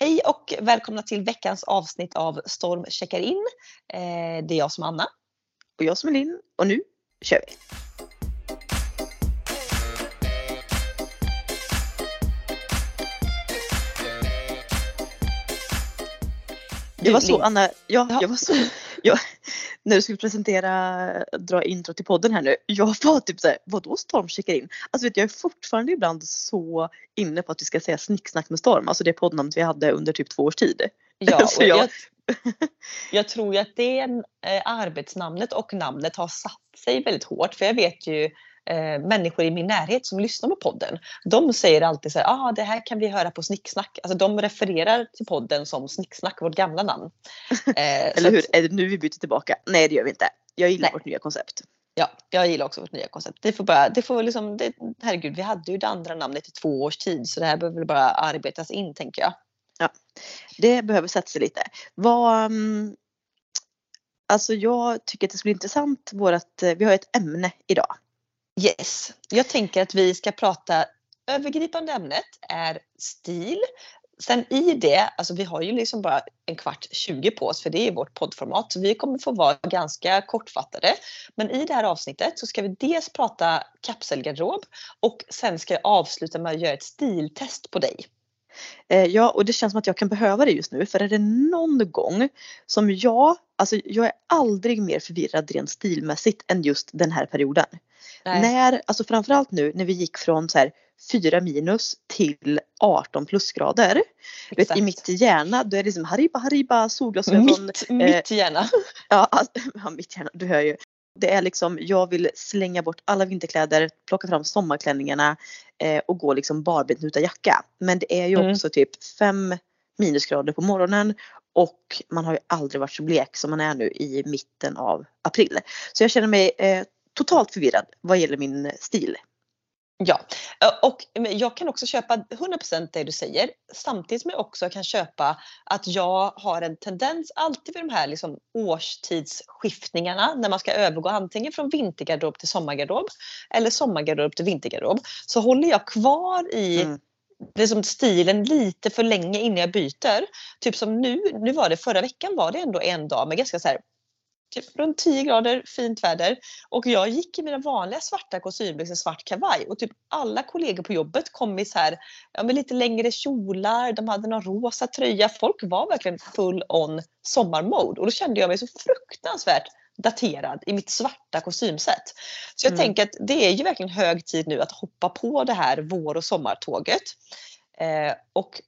Hej och välkomna till veckans avsnitt av Storm checkar in. Eh, det är jag som är Anna. Och jag som är Linn. Och nu kör vi! Det var så Anna, ja, Ja. jag var så, jag, när du skulle presentera, dra intro till podden här nu, jag var typ såhär, vadå Storm checkar in? Alltså vet jag är fortfarande ibland så inne på att vi ska säga snicksnack med Storm, alltså det poddnamnet vi hade under typ två års tid. Ja, och jag- jag, jag tror ju att det eh, arbetsnamnet och namnet har satt sig väldigt hårt. För jag vet ju eh, människor i min närhet som lyssnar på podden. De säger alltid så här, ah, det här kan vi höra på Snicksnack. Alltså de refererar till podden som Snicksnack, vårt gamla namn. Eh, Eller hur, att- är det nu vi byter tillbaka? Nej det gör vi inte. Jag gillar Nej. vårt nya koncept. Ja, jag gillar också vårt nya koncept. Det får bara, det får liksom, det, herregud, vi hade ju det andra namnet i två års tid så det här behöver bara arbetas in tänker jag. Det behöver sätta sig lite. Vad, mm, alltså jag tycker att det skulle bli intressant, vårat, vi har ett ämne idag. Yes, jag tänker att vi ska prata övergripande ämnet är stil. Sen i det, alltså vi har ju liksom bara en kvart 20 på oss för det är vårt poddformat så vi kommer få vara ganska kortfattade. Men i det här avsnittet så ska vi dels prata kapselgarderob och sen ska jag avsluta med att göra ett stiltest på dig. Eh, ja, och det känns som att jag kan behöva det just nu. För är det någon gång som jag, alltså jag är aldrig mer förvirrad rent stilmässigt än just den här perioden. När, alltså framförallt nu när vi gick från så här 4 minus till 18 plusgrader. Vet, I mitt hjärna då är det liksom hariba hariba solglasögon. mitt, mitt gärna. Ja, alltså, ja, mitt hjärna, du hör ju. Det är liksom, jag vill slänga bort alla vinterkläder, plocka fram sommarklänningarna eh, och gå liksom barbent utan jacka. Men det är ju Mm. också typ fem minusgrader på morgonen och man har ju aldrig varit så blek som man är nu i mitten av april. Så jag känner mig eh, totalt förvirrad vad gäller min stil. Ja, och men jag kan också köpa 100% det du säger. Samtidigt som jag också kan köpa att jag har en tendens alltid vid de här liksom årstidsskiftningarna när man ska övergå antingen från vintergarderob till sommargarderob eller sommargarderob till vintergarderob. Så håller jag kvar i Mm. liksom stilen lite för länge innan jag byter. Typ som nu, nu var det förra veckan var det ändå en dag med ganska så här typ runt 10 grader, fint väder. Och jag gick i mina vanliga svarta kostymbyxor, svart kavaj och typ alla kollegor på jobbet kom i så här, ja, med lite längre kjolar, de hade någon rosa tröja. Folk var verkligen full on sommarmode och då kände jag mig så fruktansvärt daterad i mitt svarta kostymset. Så jag Mm. tänker att det är ju verkligen hög tid nu att hoppa på det här vår och sommartåget. Eh, och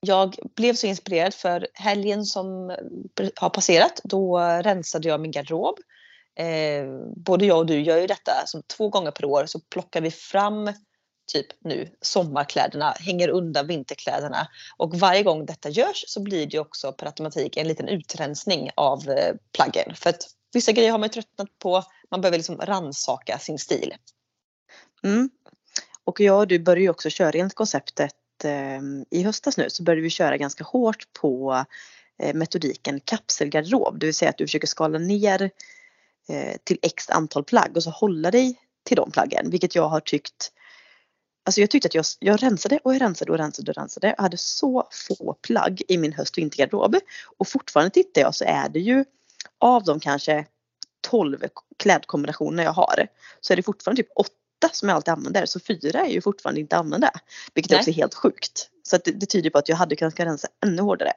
jag blev så inspirerad för helgen som eh, har passerat. Då rensade jag min garderob. Eh, både jag och du gör ju detta som två gånger per år så plockar vi fram typ nu sommarkläderna, hänger undan vinterkläderna. Och varje gång detta görs så blir det också per automatik en liten utrensning av eh, plaggen. För att vissa grejer har man ju tröttnat på. Man behöver liksom ransaka sin stil. Mm. Och jag och du började ju också köra enligt konceptet Ehm, i höstas nu så började vi köra ganska hårt på eh, metodiken kapselgarderob. Det vill säga att du försöker skala ner eh, till x antal plagg och så hålla dig till de plaggen. Vilket jag har tyckt Alltså jag tyckte att jag, jag rensade och jag rensade och rensade och rensade. Jag hade så få plagg i min höst och vintergarderob. Och fortfarande tittar jag så är det ju av de kanske 12 klädkombinationer jag har så är det fortfarande typ åtta som jag alltid använder. Så fyra är ju fortfarande inte använda. Vilket Nej. också är helt sjukt. Så det, det tyder på att jag hade kunnat rensa ännu hårdare.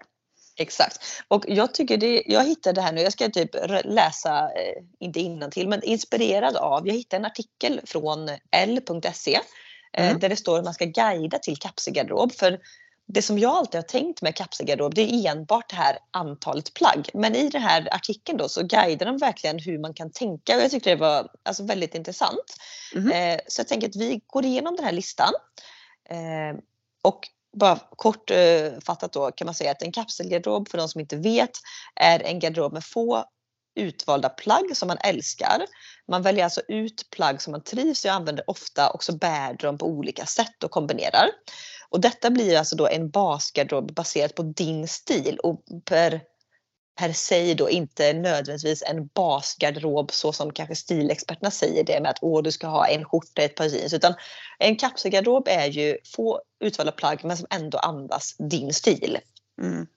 Exakt. Och jag tycker det, jag hittade det här nu, jag ska typ läsa, eh, inte innantill men inspirerad av, jag hittade en artikel från l.se eh, Mm. där det står att man ska guida till kapselgarderob. För det som jag alltid har tänkt med kapselgarderob det är enbart det här antalet plagg. Men i den här artikeln då så guidar de verkligen hur man kan tänka och jag tyckte det var alltså, väldigt intressant. Mhm. Eh, så jag tänker att vi går igenom den här listan. Eh, och bara kort eh, då kan man säga att en kapselgarderob för de som inte vet är en garderob med få utvalda plagg som man älskar. Man väljer alltså ut plagg som man trivs i och använder ofta och så bär dem på olika sätt och kombinerar. Och detta blir alltså då en basgarderob baserat på din stil och per per se då inte nödvändigtvis en basgarderob så som kanske stilexperterna säger det med att åh, du ska ha en skjorta, ett par jeans. Utan en kapselgarderob är ju få utvalda plagg men som ändå andas din stil. Mm.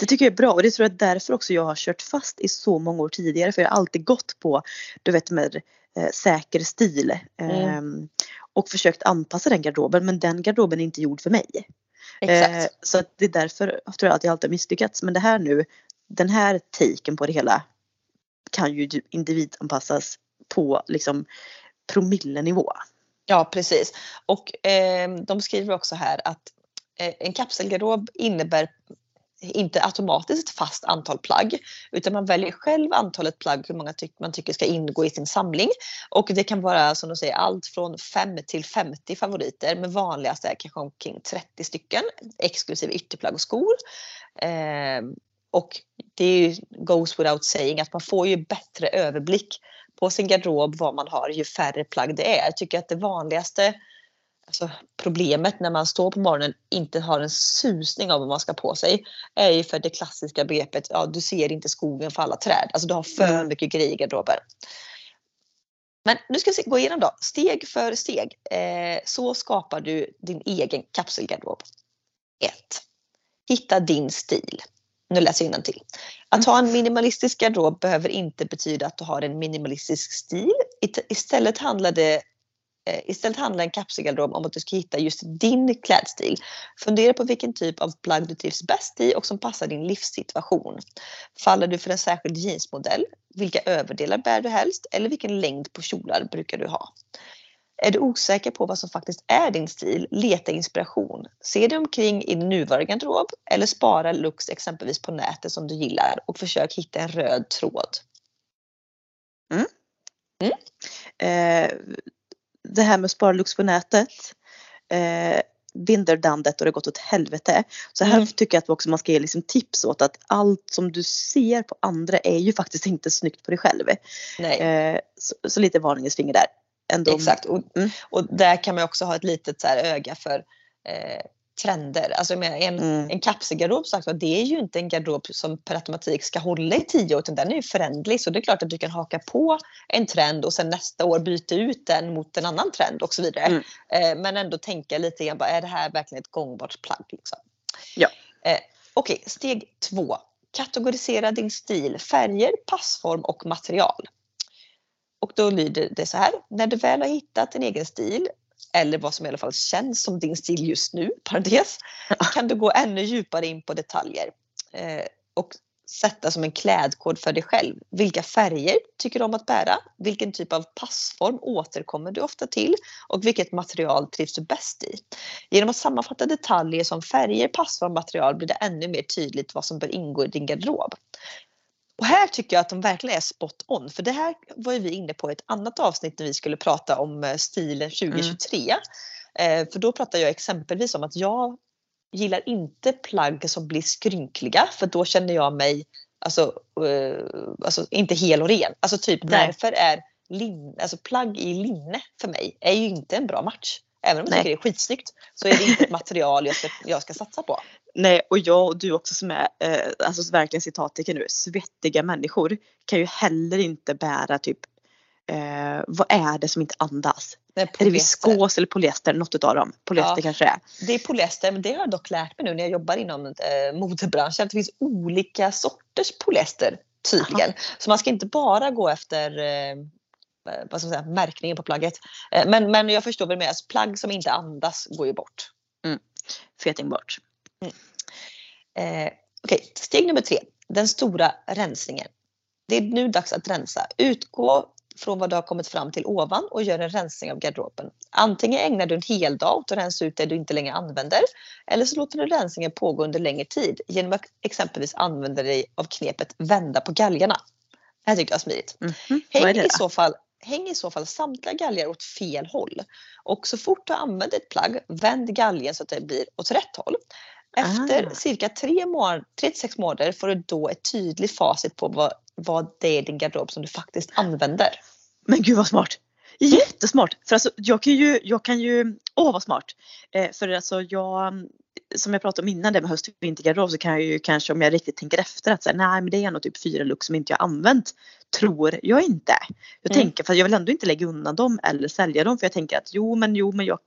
Det tycker jag är bra och det tror jag är därför också jag har kört fast i så många år tidigare för jag har alltid gått på, du vet med eh, säker stil. Mm. Eh, och försökt anpassa den garderoben men den garderoben är inte gjord för mig. Eh, så det är därför tror jag att jag alltid misslyckats. Men det här nu, den här taken på det hela kan ju individanpassas på liksom promillenivå. Ja precis. Och eh, de skriver också här att eh, en kapselgarderob innebär inte automatiskt ett fast antal plagg utan man väljer själv antalet plagg hur många man tycker ska ingå i sin samling. Och det kan vara som de säger allt från 5 till 50 favoriter men vanligast är kanske omkring 30 stycken exklusive ytterplagg och skor. Eh, och det är ju goes without saying att man får ju bättre överblick på sin garderob vad man har ju färre plagg det är. Jag tycker att det vanligaste alltså problemet när man står på morgonen inte har en susning av vad man ska på sig är ju för det klassiska begreppet, ja du ser inte skogen för alla träd. Alltså du har för mm. mycket grejer i garderoben. Men nu ska vi gå igenom då, steg för steg. Eh, så skapar du din egen kapselgarderob. 1. Hitta din stil. Nu läser jag till. Att ha en minimalistisk garderob behöver inte betyda att du har en minimalistisk stil. Istället handlar det istället handlar en kapselgarderob om att du ska hitta just din klädstil. Fundera på vilken typ av plagg du trivs bäst i och som passar din livssituation. Faller du för en särskild jeansmodell? Vilka överdelar bär du helst? Eller vilken längd på kjolar brukar du ha? Är du osäker på vad som faktiskt är din stil? Leta inspiration. Se dig omkring i din nuvarande garderob eller spara looks exempelvis på nätet som du gillar och försök hitta en röd tråd. Mm. Mm. Eh, det här med att spara lux på nätet. Eh, Vinderdandet och det har gått åt helvete. Så här mm. tycker jag att också man ska ge liksom tips åt att allt som du ser på andra är ju faktiskt inte snyggt på dig själv. Eh, så, så, lite varningens finger där. Ändå. Exakt och, mm. och där kan man också ha ett litet så öga för eh, trender. Alltså en, mm. en kapselgarderob sagt, det är ju inte en garderob som per automatik ska hålla i tio år utan den är ju förändlig. Så det är klart att du kan haka på en trend och sen nästa år byta ut den mot en annan trend och så vidare. Mm. Eh, men ändå tänka lite grann, är det här verkligen ett gångbart plagg? Liksom? Ja. Eh, Okej, okay, steg två. Kategorisera din stil, färger, passform och material. Och då lyder det så här. När du väl har hittat en egen stil eller vad som i alla fall känns som din stil just nu, parentes, kan du gå ännu djupare in på detaljer. Eh, och sätta som en klädkod för dig själv. Vilka färger tycker du om att bära? Vilken typ av passform återkommer du ofta till? Och vilket material trivs du bäst i? Genom att sammanfatta detaljer som färger, passform material blir det ännu mer tydligt vad som bör ingå i din garderob. Och här tycker jag att de verkligen är spot on. För det här var ju vi inne på i ett annat avsnitt när vi skulle prata om eh, stilen 2023. Mm. Eh, för då pratade jag exempelvis om att jag gillar inte plagg som blir skrynkliga för då känner jag mig alltså, uh, alltså inte hel och ren. Alltså typ Nej. därför är lin, alltså plagg i linne för mig är ju inte en bra match. Även om jag tycker det är skitsnyggt så är det inte ett material jag ska, jag ska satsa på. Nej och jag och du också som är, eh, alltså verkligen citattecken nu, svettiga människor kan ju heller inte bära typ eh, vad är det som inte andas? är det viskos eller polyester? Något av dem. Polyester ja, kanske det är. Det är polyester men det har jag dock lärt mig nu när jag jobbar inom eh, modebranschen att det finns olika sorters polyester tydligen. Aha. Så man ska inte bara gå efter eh, vad ska man säga, märkningen på plagget. Eh, men, men jag förstår du menar. Alltså, plagg som inte andas går ju bort. Mm. Feting bort. Mm. Eh, Okej, okay. steg nummer tre. Den stora rensningen. Det är nu dags att rensa. Utgå från vad du har kommit fram till ovan och gör en rensning av garderoben. Antingen ägnar du en hel dag åt att rensa ut det du inte längre använder eller så låter du rensningen pågå under längre tid genom att exempelvis använda dig av knepet vända på galgarna. Det här tyckte jag var smidigt. Mm -hmm. Häng, i så fall, häng i så fall samtliga galgar åt fel håll. Och så fort du använder ett plagg, vänd galgen så att det blir åt rätt håll. Efter ah. cirka 3-6 månader får du då ett tydligt facit på vad, vad det är i din garderob som du faktiskt använder. Men gud vad smart! Jättesmart! För alltså jag kan ju, jag kan ju, åh vad smart! Eh, för alltså jag som jag pratade om innan det med höst och vintergarderob så kan jag ju kanske om jag riktigt tänker efter att säga nej men det är nog typ fyra looks som inte jag använt. Tror jag inte. Jag Mm. tänker för jag vill ändå inte lägga undan dem eller sälja dem för jag tänker att jo men jo men jag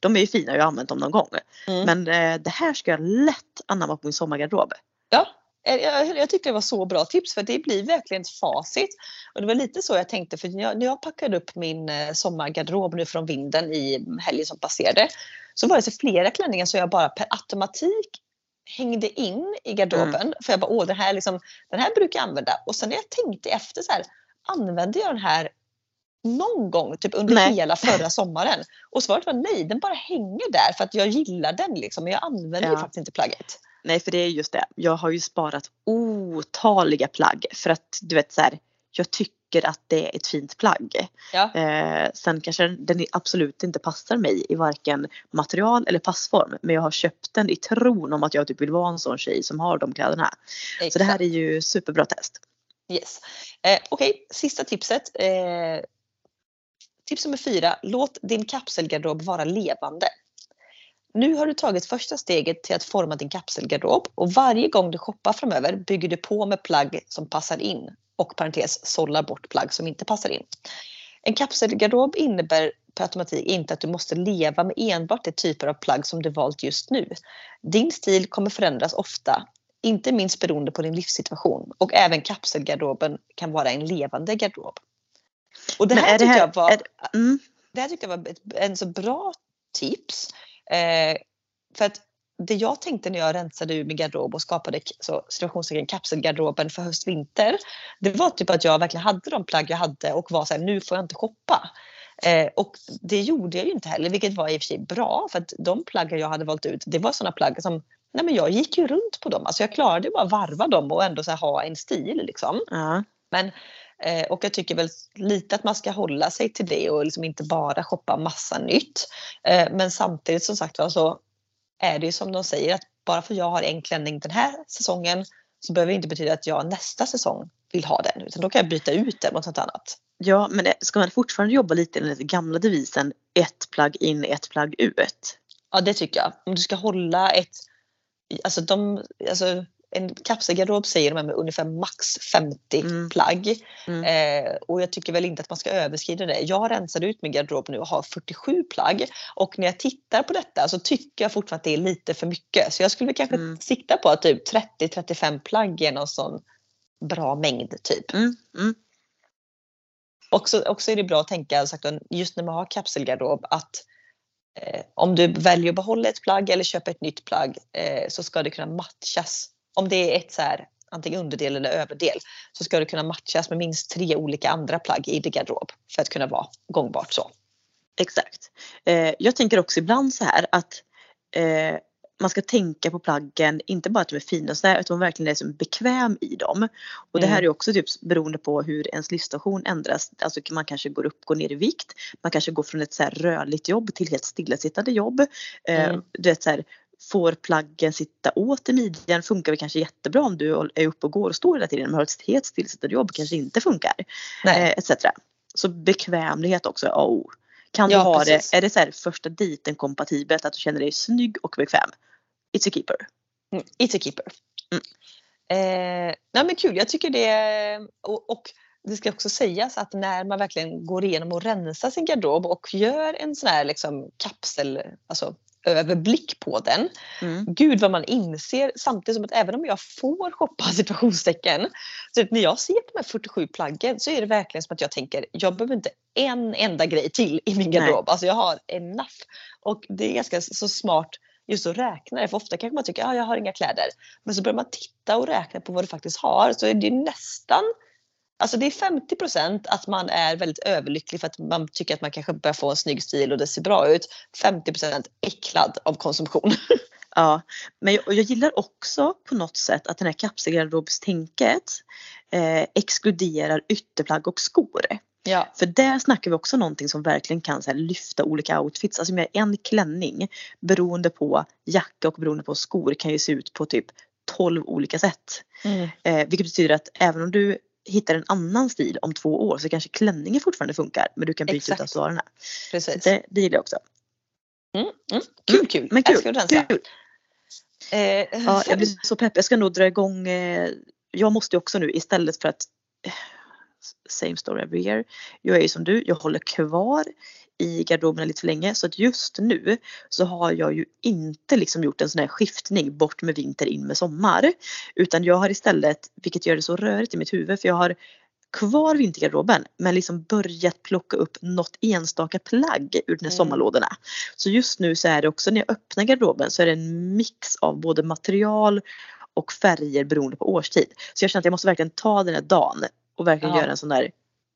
de är ju fina, jag har använt dem någon gång. Mm. Men eh, det här ska jag lätt anamma på min sommargarderob. Ja, eh, jag, jag tyckte det var så bra tips för det blir verkligen ett facit. Och det var lite så jag tänkte för när jag, när jag packade upp min eh, sommargarderob nu från vinden i helgen som passerade så var det så flera klänningar så jag bara per automatik hängde in i garderoben. För jag bara, åh den här, liksom, den här brukar jag använda. Och sen när jag tänkte efter så här, använde jag den här någon gång typ under Nej. hela förra sommaren? Och svaret var nej, den bara hänger där för att jag gillar den liksom. Men jag använder ju Ja. faktiskt inte plagget. Nej för det är just det. Jag har ju sparat otaliga plagg för att du vet så här, jag tycker att det är ett fint plagg. Ja. Eh, sen kanske den, den absolut inte passar mig i varken material eller passform. Men jag har köpt den i tron om att jag typ vill vara en sån tjej som har de kläderna. Så det här är ju superbra test. Yes. Eh, Okej, sista tipset. Eh, tips nummer fyra. Låt din kapselgarderob vara levande. Nu har du tagit första steget till att forma din kapselgarderob och varje gång du shoppar framöver bygger du på med plagg som passar in och parentes sållar bort plagg som inte passar in. En kapselgarderob innebär per automatik inte att du måste leva med enbart de typer av plagg som du valt just nu. Din stil kommer förändras ofta inte minst beroende på din livssituation. Och även kapselgarderoben kan vara en levande garderob. Och det Men här, är det tyckte här- jag var, det- Mm, det här tyckte jag var ett, en så bra tips. Eh, för att det jag tänkte när jag rensade ur min garderob och skapade så, situationstecken kapselgarderoben för höst-vinter. Det var typ att jag verkligen hade de plagg jag hade och var så här, nu får jag inte shoppa. Eh, och det gjorde jag ju inte heller, vilket var i och för sig bra. För att de plaggen jag hade valt ut, det var sådana plagg som Nej men jag gick ju runt på dem. Alltså jag klarade ju bara att varva dem och ändå så ha en stil liksom. ja. Eh, och jag tycker väl lite att man ska hålla sig till det och liksom inte bara shoppa massa nytt. Eh, men samtidigt som sagt var så är det ju som de säger att bara för jag har en klänning den här säsongen så behöver det inte betyda att jag nästa säsong vill ha den. Utan då kan jag byta ut den mot något annat. ja men det- ska man fortfarande jobba lite enligt den gamla devisen ett plagg in, ett plagg ut? Ja det tycker jag. Om du ska hålla ett, alltså de, alltså en kapselgarderob säger de med ungefär max 50 Mm. plagg. Mm. Eh, och jag tycker väl inte att man ska överskrida det. Jag rensade ut min garderob nu och har 47 plagg. Och när jag tittar på detta så tycker jag fortfarande att det är lite för mycket. Så jag skulle väl kanske Mm. sikta på att typ 30-35 plagg är någon sån bra mängd typ. Mm, mm, Också, också är det bra att tänka sagt, just när man har kapselgarderob att eh, om du väljer att behålla ett plagg eller köpa ett nytt plagg eh, så ska det kunna matchas. Om det är ett så här, antingen underdel eller överdel så ska det kunna matchas med minst tre olika andra plagg i din garderob för att kunna vara gångbart så. exakt. Eh, jag tänker också ibland så här att eh, man ska tänka på plaggen, inte bara att de är fina och så där, utan man verkligen är som bekväm i dem. Och det här Mm. är också typ beroende på hur ens livssituation ändras. Alltså man kanske går upp, går ner i vikt. Man kanske går från ett så här rörligt jobb till helt stillasittande jobb. Eh, Mm. Du vet så här, får plaggen sitta åt i midjan funkar väl kanske jättebra om du är uppe och går och står hela tiden. Men har ett helt stillasittande jobb kanske inte funkar. Eh, etc. Så bekvämlighet också, A och O. Kan du Ja, ha precis. det, är det så här första dejten kompatibelt att du känner dig snygg och bekväm? It's a keeper. Mm, It's a keeper. Eh, nej men kul, jag tycker det och, och det ska också sägas att när man verkligen går igenom och rensar sin garderob och gör en sån här liksom kapsel, alltså överblick på den. Mm. Gud vad man inser samtidigt som att även om jag får shoppa situationstecken. Så att när jag ser de här 47 plaggen så är det verkligen som att jag tänker jag behöver inte en enda grej till i min garderob. Alltså jag har enough. Och det är ganska så smart just att räkna det. För ofta kanske man tycker att ah, jag har inga kläder. Men så börjar man titta och räkna på vad du faktiskt har. Så är det nästan Alltså det är 50% att man är väldigt överlycklig för att man tycker att man kanske börjar få en snygg stil och det ser bra ut. 50% äcklad av konsumtion. Ja, men jag, jag gillar också på något sätt att den här kapselgarderobstänket eh, exkluderar ytterplagg och skor. Ja. För där snackar vi också någonting som verkligen kan så här, lyfta olika outfits. Alltså med en klänning beroende på jacka och beroende på skor kan ju se ut på typ 12 olika sätt. Mm. Eh, vilket betyder att även om du hittar en annan stil om två år så kanske klänningen fortfarande funkar men du kan byta Exakt. ut accessoarerna. Precis. Det, det gillar jag också. Mm, mm. Kul, kul. Men kul. Älskar rensa. kul. Eh, Ja, jag blir så pepp. Jag ska nog dra igång. Eh, jag måste ju också nu istället för att eh, same story every year. Jag är ju som du, jag håller kvar i garderoberna lite för länge så att just nu så har jag ju inte liksom gjort en sån här skiftning bort med vinter in med sommar. Utan jag har istället, vilket gör det så rörigt i mitt huvud, för jag har kvar vintergarderoben men liksom börjat plocka upp något enstaka plagg ur de här Mm. sommarlådorna. Så just nu så är det också när jag öppnar garderoben så är det en mix av både material och färger beroende på årstid. Så jag känner att jag måste verkligen ta den här dagen och verkligen Ja. göra en sån där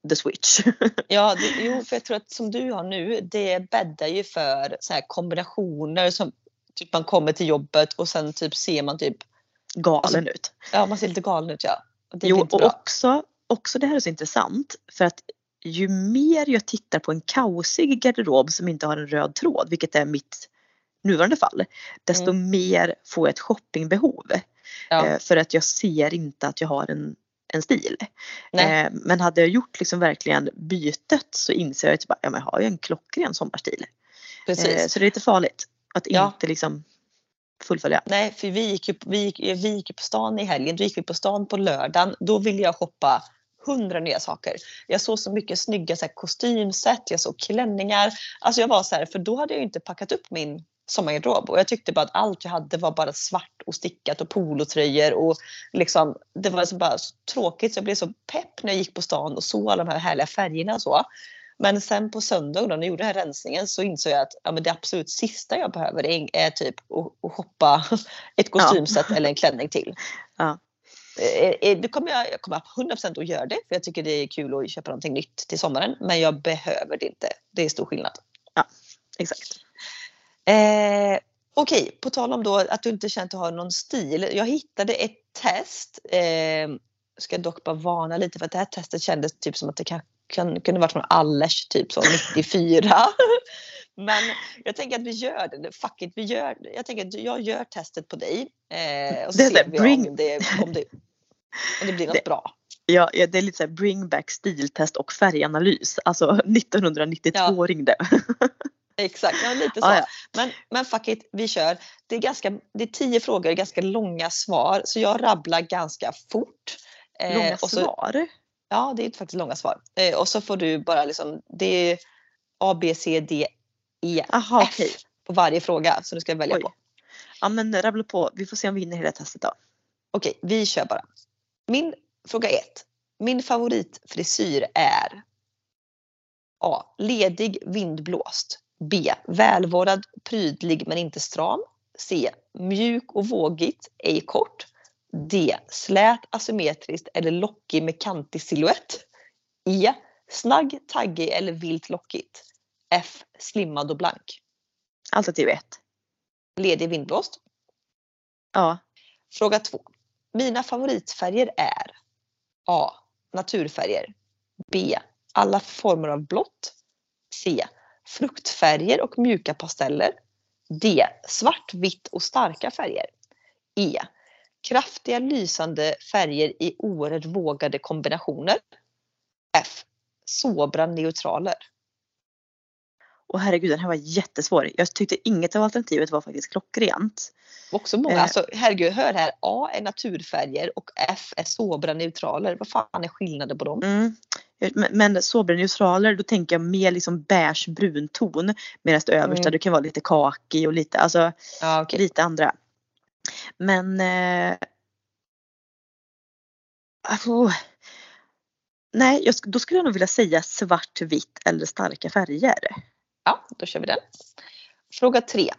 the switch. Ja, det, jo, för jag tror att som du har nu, det bäddar ju för så här kombinationer som typ man kommer till jobbet och sen typ ser man typ, Galen ut. ja man ser lite galen ut ja. Och det Jo och bra. också, också det här är så intressant för att ju mer jag tittar på en kaosig garderob som inte har en röd tråd, vilket är mitt nuvarande fall, desto mer får jag ett shoppingbehov. Mm. Ja. Eh, För att jag ser inte att jag har en, en stil. Eh, Men hade jag gjort liksom verkligen bytet så inser jag att ja, men jag har ju en klockren sommarstil. Eh. Så det är lite farligt att Ja. inte liksom fullfölja. Nej, för vi gick, ju, vi, gick, vi gick på stan i helgen. Då gick vi på stan på lördagen. Då ville jag shoppa hundra nya saker. Jag såg så mycket snygga så här, kostymset, jag såg klänningar. Alltså jag var så här, för då hade jag ju inte packat upp min sommargarderob och jag tyckte bara att allt jag hade var bara svart och stickat och polotröjor och liksom det var så bara så tråkigt så jag blev så pepp när jag gick på stan och såg alla de här härliga färgerna och så. Men sen på söndag då, när jag gjorde den här rensningen så insåg jag att ja, men det absolut sista jag behöver är, är typ att, att shoppa ett kostymset eller en klänning till. Ja. Eh, eh, Det kommer jag, jag kommer 100% att göra det för jag tycker det är kul att köpa någonting nytt till sommaren. Men jag behöver det inte. Det är stor skillnad. Exakt. Eh, Okej, på tal om då att du inte känt att du har någon stil. Jag hittade ett test. Eh, ska dock bara varna lite för att det här testet kändes typ som att det kan, kan, kunde varit från Allers typ så 94. Men jag tänker att vi gör det. Fuck it, vi gör Jag tänker att jag gör testet på dig. Eh, och så Det ser vi bring- om det, om det, om det blir något Det- bra. Ja, det är lite såhär bring back stiltest och färganalys. Alltså 1992 Ja. ringde. Exakt, ja, lite så. Ja, ja. Men, men fuck it, vi kör. Det är, ganska, det är tio frågor, ganska långa svar. Så jag rabblar ganska fort. Eh, Långa så, svar. Ja, det är faktiskt långa svar. Eh, och så får du bara liksom, det är A, B, C, D, E, Aha, F okej. på varje fråga som du ska välja Oj. på. Ja men rabbla på. Vi får se om vi hinner hela testet då. Okej, vi kör bara. Min fråga ett. Min favoritfrisyr är A. Ledig vindblåst. B. Välvårdad, prydlig men inte stram. C. Mjuk och vågigt, ej kort. D. Slät, asymmetriskt eller lockig med kantig silhuett. E. Snagg, taggig eller vilt lockigt. F. Slimmad och blank. Alternativ 1. Ledig vindblåst. Ja. Fråga 2. Mina favoritfärger är A. Naturfärger. B. Alla former av blått. C. Fruktfärger och mjuka pasteller. D. Svart, vitt och starka färger. E. Kraftiga lysande färger i oerhört vågade kombinationer. F. Sobra neutraler. Och herregud den här var jättesvår. Jag tyckte inget av alternativet var faktiskt klockrent. Också många. Eh. Alltså, herregud, hör här. A är naturfärger och F är sobra neutraler. Vad fan är skillnaden på dem? Mm. Men, men sobra neutraler då tänker jag mer liksom beige brun ton. Medan det översta Mm. det kan vara lite kaki och lite, alltså Ja, okej. lite andra. Men eh, oh, Nej, jag, då skulle jag nog vilja säga svart, vitt eller starka färger. Ja, då kör vi den. Fråga tre.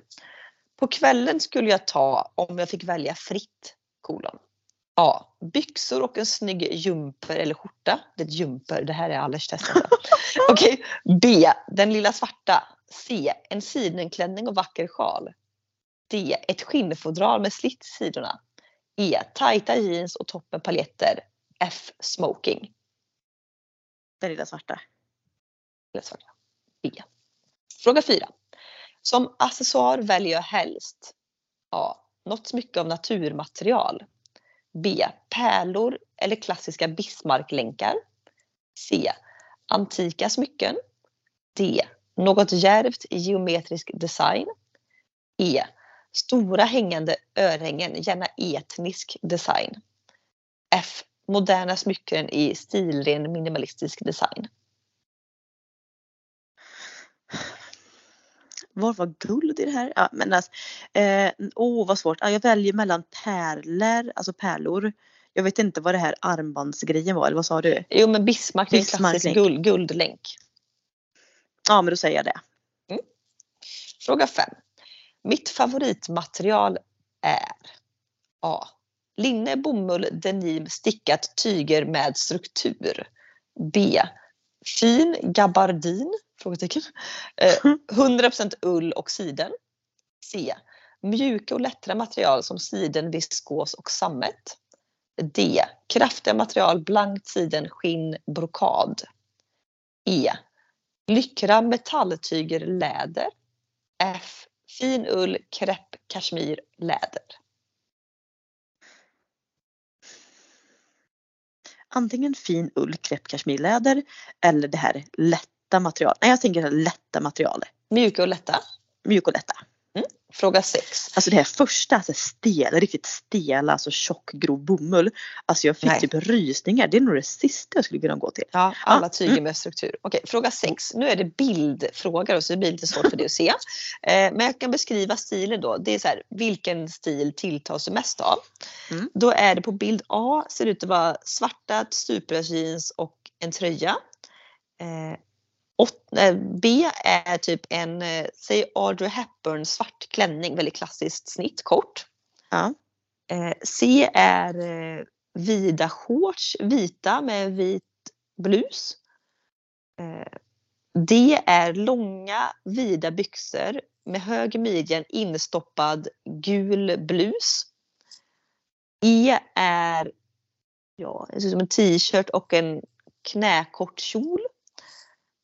På kvällen skulle jag ta om jag fick välja fritt. Kolon. A. Byxor och en snygg jumper eller skjorta. Det är ett jumper, det här är Allers test. alltså. Okej. B. Den lilla svarta. C. En sidenklänning och vacker sjal. D. Ett skinnfodral med slitt i sidorna. E. Tajta jeans och toppen paljetter. F. Smoking. Den lilla svarta. Eller svarta. B. Fråga 4. Som accessoar väljer jag helst A. Något smycke av naturmaterial. B. Pärlor eller klassiska Bismarcklänkar. C. Antika smycken. D. Något djärvt i geometrisk design. E. Stora hängande örhängen, gärna etnisk design. F. Moderna smycken i stilren minimalistisk design. Var var guld i det här? Ja, men alltså, eh, oh, vad svårt. Ja, jag väljer mellan pärlor, alltså pärlor. Jag vet inte vad det här armbandsgrejen var, eller vad sa du? Jo men Bismarck, det är en Bismarck klassisk guld, guldlänk. Ja, men då säger jag det. Fråga 5. Mitt favoritmaterial är A. Linne, bomull, denim, stickat tyger med struktur. B. Fin gabardin? Frågetecken. Eh, 100% ull och siden. C. Mjuka och lättare material som siden, viskos och sammet. D. Kraftiga material, blankt siden, skinn, brokad. E. Lyckra metalltyger, läder. F. Fin ull, krepp, kashmir, läder. Antingen fin ull, krepp, kashmirläder eller det här lätta materialet. Nej, jag tänker lätta materialet. Mjuka och lätta. Mjuk och lätta. Fråga 6. Alltså det här första, alltså stel, riktigt stela, alltså tjock grov bomull. Alltså jag fick Nej. typ rysningar. Det är nog det sista jag skulle kunna gå till. Ja, alla Ah, tyger med struktur. Okej, fråga 6. Nu är det bildfrågor så det blir lite svårt för dig att se. Eh, men jag kan beskriva stilen då. Det är så här, vilken stil tilltas du mest av? Mm. Då är det på bild A ser det ut att vara svarta stuprörsjeans och en tröja. Eh, B är typ en, eh, säg Audrey Hepburn svart klänning, väldigt klassiskt snitt, kort. Ja. Eh, C är eh, vida shorts, vita med vit blus. Eh, D är långa vida byxor med hög midjan instoppad gul blus. E är ja, det ser ut som en t-shirt och en knäkort kjol.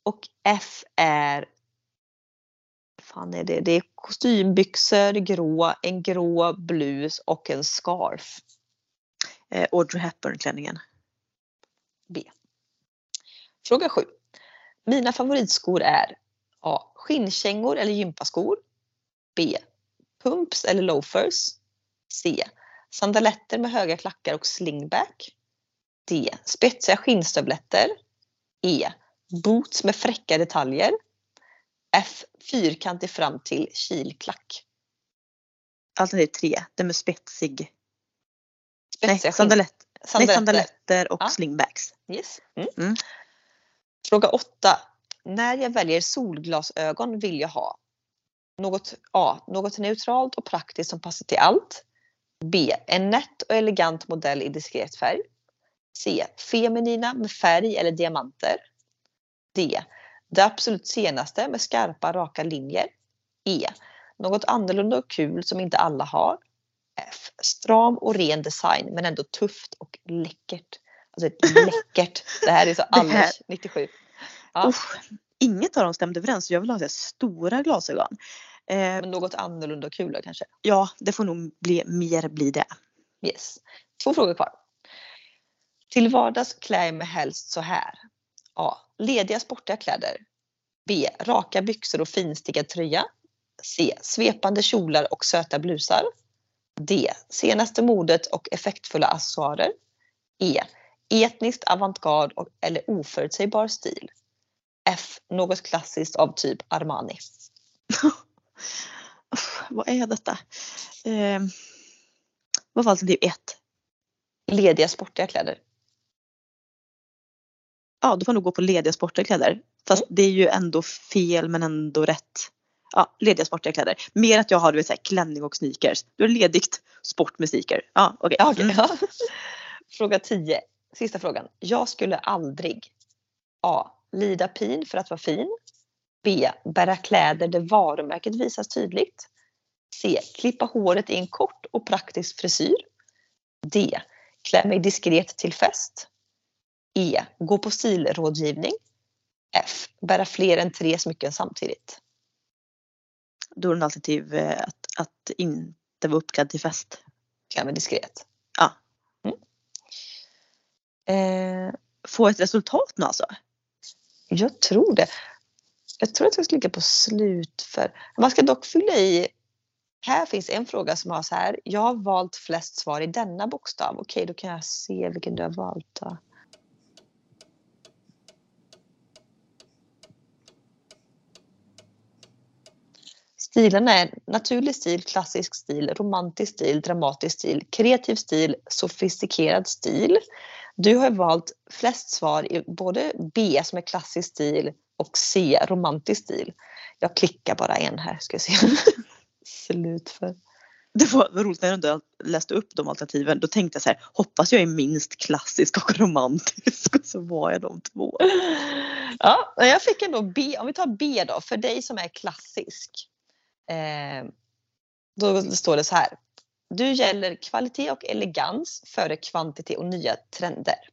Och F är fan är det? Det är kostymbyxor, grå, en grå blus och en scarf. Eh, Audrey Hepburn-klänningen. B. Fråga 7. Mina favoritskor är A. Skinnkängor eller gympaskor. B. Pumps eller loafers. C. Sandaletter med höga klackar och slingback. D. Spetsiga skinnstövletter. E. Boots med fräcka detaljer. F. Fyrkantig fram till kilklack. Alternativ tre, den med spetsig. Nej, Spetsiga nej, sandaletter. sandaletter och Ja. slingbacks. Yes. Mm. Mm. Fråga 8. När jag väljer solglasögon vill jag ha något, A. Något neutralt och praktiskt som passar till allt. B. En nätt och elegant modell i diskret färg. C. Feminina med färg eller diamanter. D. Det absolut senaste med skarpa raka linjer. E. Något annorlunda och kul som inte alla har. F. Stram och ren design men ändå tufft och läckert. Alltså läckert. Det här är så här- Anders 97. Ja. Usch, inget av dem stämde överens så jag vill ha så stora glasögon. Eh, Men något annorlunda och kul kanske. ja, det får nog bli, mer bli det. Yes. Två frågor kvar. Till vardags klär jag mig helst så här. A. Lediga sportiga kläder. B. Raka byxor och finstickad tröja. C. Svepande kjolar och söta blusar. D. Senaste modet och effektfulla accessoarer. E. Etniskt avantgarde eller oförutsägbar stil. F. Något klassiskt av typ Armani. Vad är detta? Eh, vad var alternativ ett? Lediga sportiga kläder. Ja, då får jag nog gå på lediga sportiga kläder. Fast det är ju ändå fel men ändå rätt. Ja, lediga sportiga kläder. Mer att jag har du vet, så här, klänning och sneakers. Du har ledigt sport med sneaker. Ja, okej. Okej. Mm. Ja. Fråga 10. Sista frågan. Jag skulle aldrig A. Lida pin för att vara fin. B. Bära kläder där varumärket visas tydligt. C. Klippa håret i en kort och praktisk frisyr. D. Klä mig diskret till fest. E. Gå på stilrådgivning. F. Bära fler än tre smycken samtidigt. Då är det alternativ eh, att, att inte vara uppklädd till fest. Ja, men diskret. Ja. Mm. Eh, Få ett resultat nu alltså? Jag tror det. Jag tror att jag ska ligga på slut för... Man ska dock fylla i Här finns en fråga som har så här. Jag har valt flest svar i denna bokstav. Okej, då kan jag se vilken du har valt. Då. Stilen är naturlig stil, klassisk stil, romantisk stil, dramatisk stil, kreativ stil, sofistikerad stil. Du har valt flest svar i både B som är klassisk stil och C romantisk stil. Jag klickar bara en här ska se. Slut för. Det var roligt när du läste upp de alternativen. Då tänkte jag så här, hoppas jag är minst klassisk och romantisk. Och så var jag de två. Ja, jag fick ändå B. Om vi tar B då, för dig som är klassisk. Eh, då står det så här. Du gäller kvalitet och elegans före kvantitet och nya trender.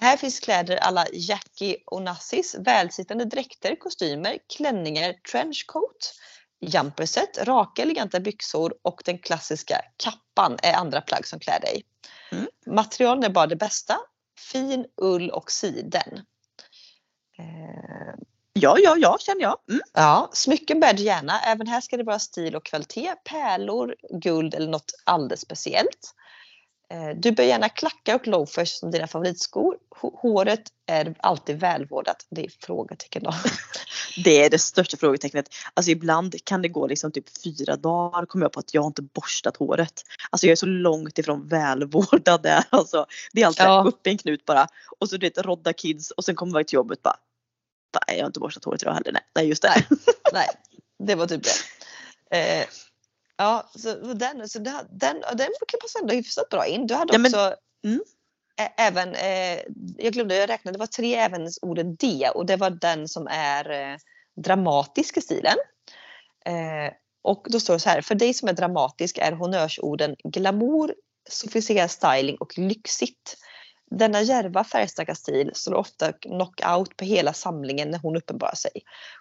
Här finns kläder alla Jackie och Nassis, välsittande dräkter, kostymer, klänningar, trenchcoat, jumperset, raka eleganta byxor och den klassiska kappan är andra plagg som klär dig. Mm. Materialen är bara det bästa. Fin ull och siden. Eh, Ja, ja, ja känner jag. Mm. Ja, smycken bär du gärna. Även här ska det vara stil och kvalitet. Pärlor, guld eller något alldeles speciellt. Eh, du bör gärna klacka och loafers som dina favoritskor. Håret är alltid välvårdat. Det är frågetecken då. Det är det största frågetecknet. Alltså ibland kan det gå liksom typ fyra dagar kommer jag på att jag inte borstat håret. Alltså jag är så långt ifrån välvårdad där. Alltså, det är alltid ja. upp i en knut bara. Och så du vet rodda kids och sen kommer man till jobbet bara nej jag har inte borstat håret idag heller. Nej, nej just det. Nej, det var typ det. Eh, ja, så den, så den, den, den passa ändå hyfsat bra in. Du hade också ja, men, mm. även, eh, jag glömde jag räknade, det var tre ävensordet D och det var den som är eh, dramatisk i stilen. Eh, och då står det så här, för dig som är dramatisk är honnörsorden glamour, sofistikerad styling och lyxigt. Denna järva färgstarka stil slår ofta knockout på hela samlingen när hon uppenbarar sig.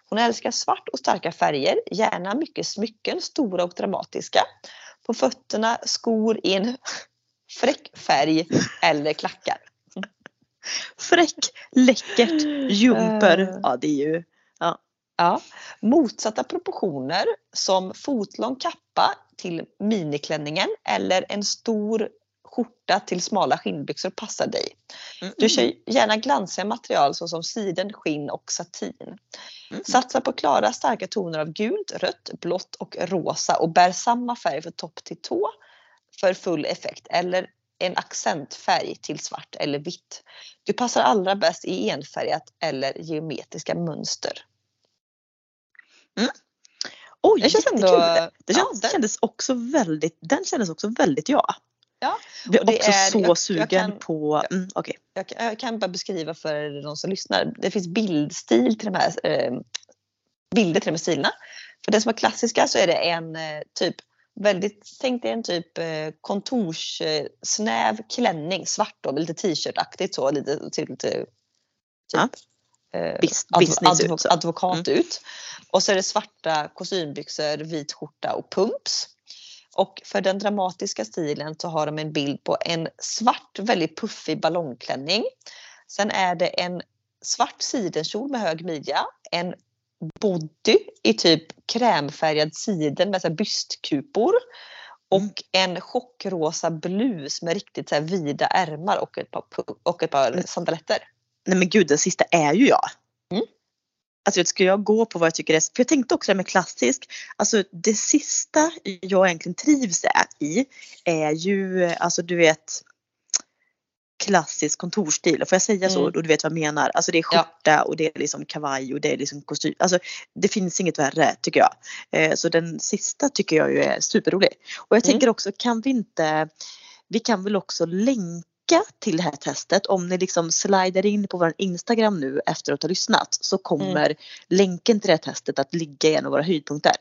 Hon älskar svart och starka färger, gärna mycket smycken, stora och dramatiska. På fötterna skor i en fräck färg eller klackar. Fräck, läckert, jumper. Eh. Ja det är ju... Ja. Ja. Motsatta proportioner som fotlång kappa till miniklänningen eller en stor skjorta till smala skinnbyxor passar dig. Mm. Du kör gärna glansiga material såsom siden, skinn och satin. Mm. Satsa på klara starka toner av gult, rött, blått och rosa och bär samma färg från topp till tå för full effekt eller en accentfärg till svart eller vitt. Du passar allra bäst i enfärgat eller geometriska mönster. Mm. Oj, det känns ändå, det känns, ja, den, kändes också väldigt, den kändes också väldigt jag. Ja. Jag blir också är, så jag, sugen jag kan, på... Mm, okay. jag, jag, kan bara beskriva för de som lyssnar. Det finns bildstil till de här eh, bilder till de här stilarna. För den som är klassiska så är det en eh, typ väldigt, tänk dig en typ eh, kontorssnäv klänning, svart då, lite t-shirtaktigt så, lite, typ, lite typ, ja. eh, advo, ut, advokat mm. ut. Och så är det svarta kostymbyxor, vit skjorta och pumps. Och för den dramatiska stilen så har de en bild på en svart väldigt puffig ballongklänning. Sen är det en svart sidenkjol med hög midja, en body i typ krämfärgad siden med så bystkupor och mm. en chockrosa blus med riktigt så vida ärmar och ett par, och ett par sandaletter. Nej men gud den sista är ju jag. Mm. Alltså ska jag gå på vad jag tycker är, för jag tänkte också det med klassisk, alltså det sista jag egentligen trivs i är ju, alltså du vet klassisk kontorstil, får jag säga så? Mm. Och du vet vad jag menar. Alltså det är skjorta ja. och det är liksom kavaj och det är liksom kostym. Alltså det finns inget värre tycker jag. Eh, så den sista tycker jag ju är superrolig. Och jag mm. tänker också, kan vi inte, vi kan väl också länka länka till det här testet. Om ni liksom slider in på vår Instagram nu efter att ha lyssnat så kommer mm. länken till det här testet att ligga i en av våra höjdpunkter.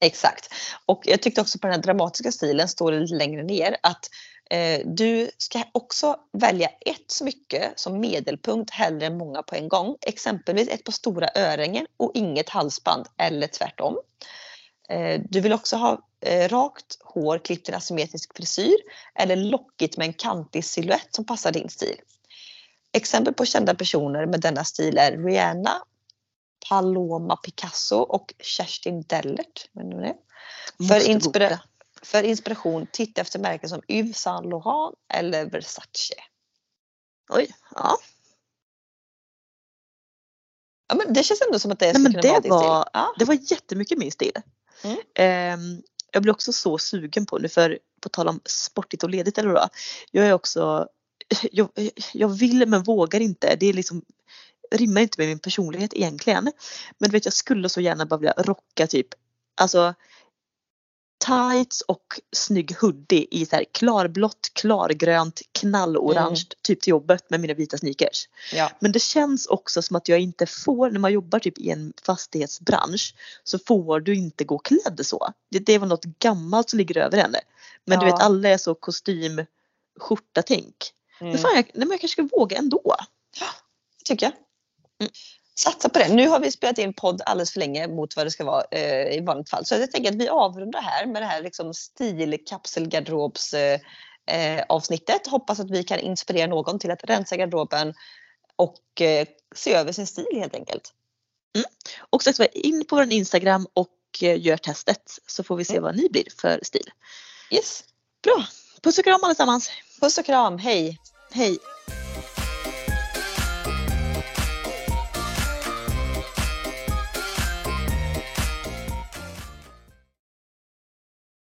Exakt. Och jag tyckte också på den här dramatiska stilen står det lite längre ner att eh, du ska också välja ett smycke som medelpunkt hellre än många på en gång. Exempelvis ett par stora örhängen och inget halsband eller tvärtom. Eh, du vill också ha eh, rakt hår klippt i en asymmetrisk frisyr eller lockigt med en kantig silhuett som passar din stil. Exempel på kända personer med denna stil är Rihanna, Paloma Picasso och Kerstin Dellert. För, inspira för inspiration, titta efter märken som Yves Saint Laurent eller Versace. Oj, ja. Ja men det känns ändå som att det Nej, men skulle kunna vara din stil. Ja. det var jättemycket min stil. Mm. Ehm, jag blir också så sugen på nu för på tal om sportigt och ledigt eller vad. Jag är också, jag, jag vill men vågar inte. Det är liksom rimmar inte med min personlighet egentligen. Men du vet jag skulle så gärna bara vilja rocka typ alltså tights och snygg hoodie i så här klarblått, klargrönt, knallorange Mm. typ till jobbet med mina vita sneakers. Ja. Men det känns också som att jag inte får, när man jobbar typ i en fastighetsbransch så får du inte gå klädd så. Det, det var något gammalt som ligger över henne. Men du Ja. vet alla är så kostym, skjorta tänk. Men Mm. fan jag, nej, men jag kanske ska våga ändå. tycker jag. Mm. Satsa på det. Nu har vi spelat in podd alldeles för länge mot vad det ska vara eh, i vanligt fall. Så jag tänker att vi avrundar här med det här liksom stilkapselgarderobs eh, eh, avsnittet. Hoppas att vi kan inspirera någon till att rensa garderoben och eh, se över sin stil helt enkelt. Och så in på vår Instagram och eh, gör testet så får vi se Mm. vad ni blir för stil. Yes. Bra! Puss och kram allesammans! Puss och kram, hej! Hej!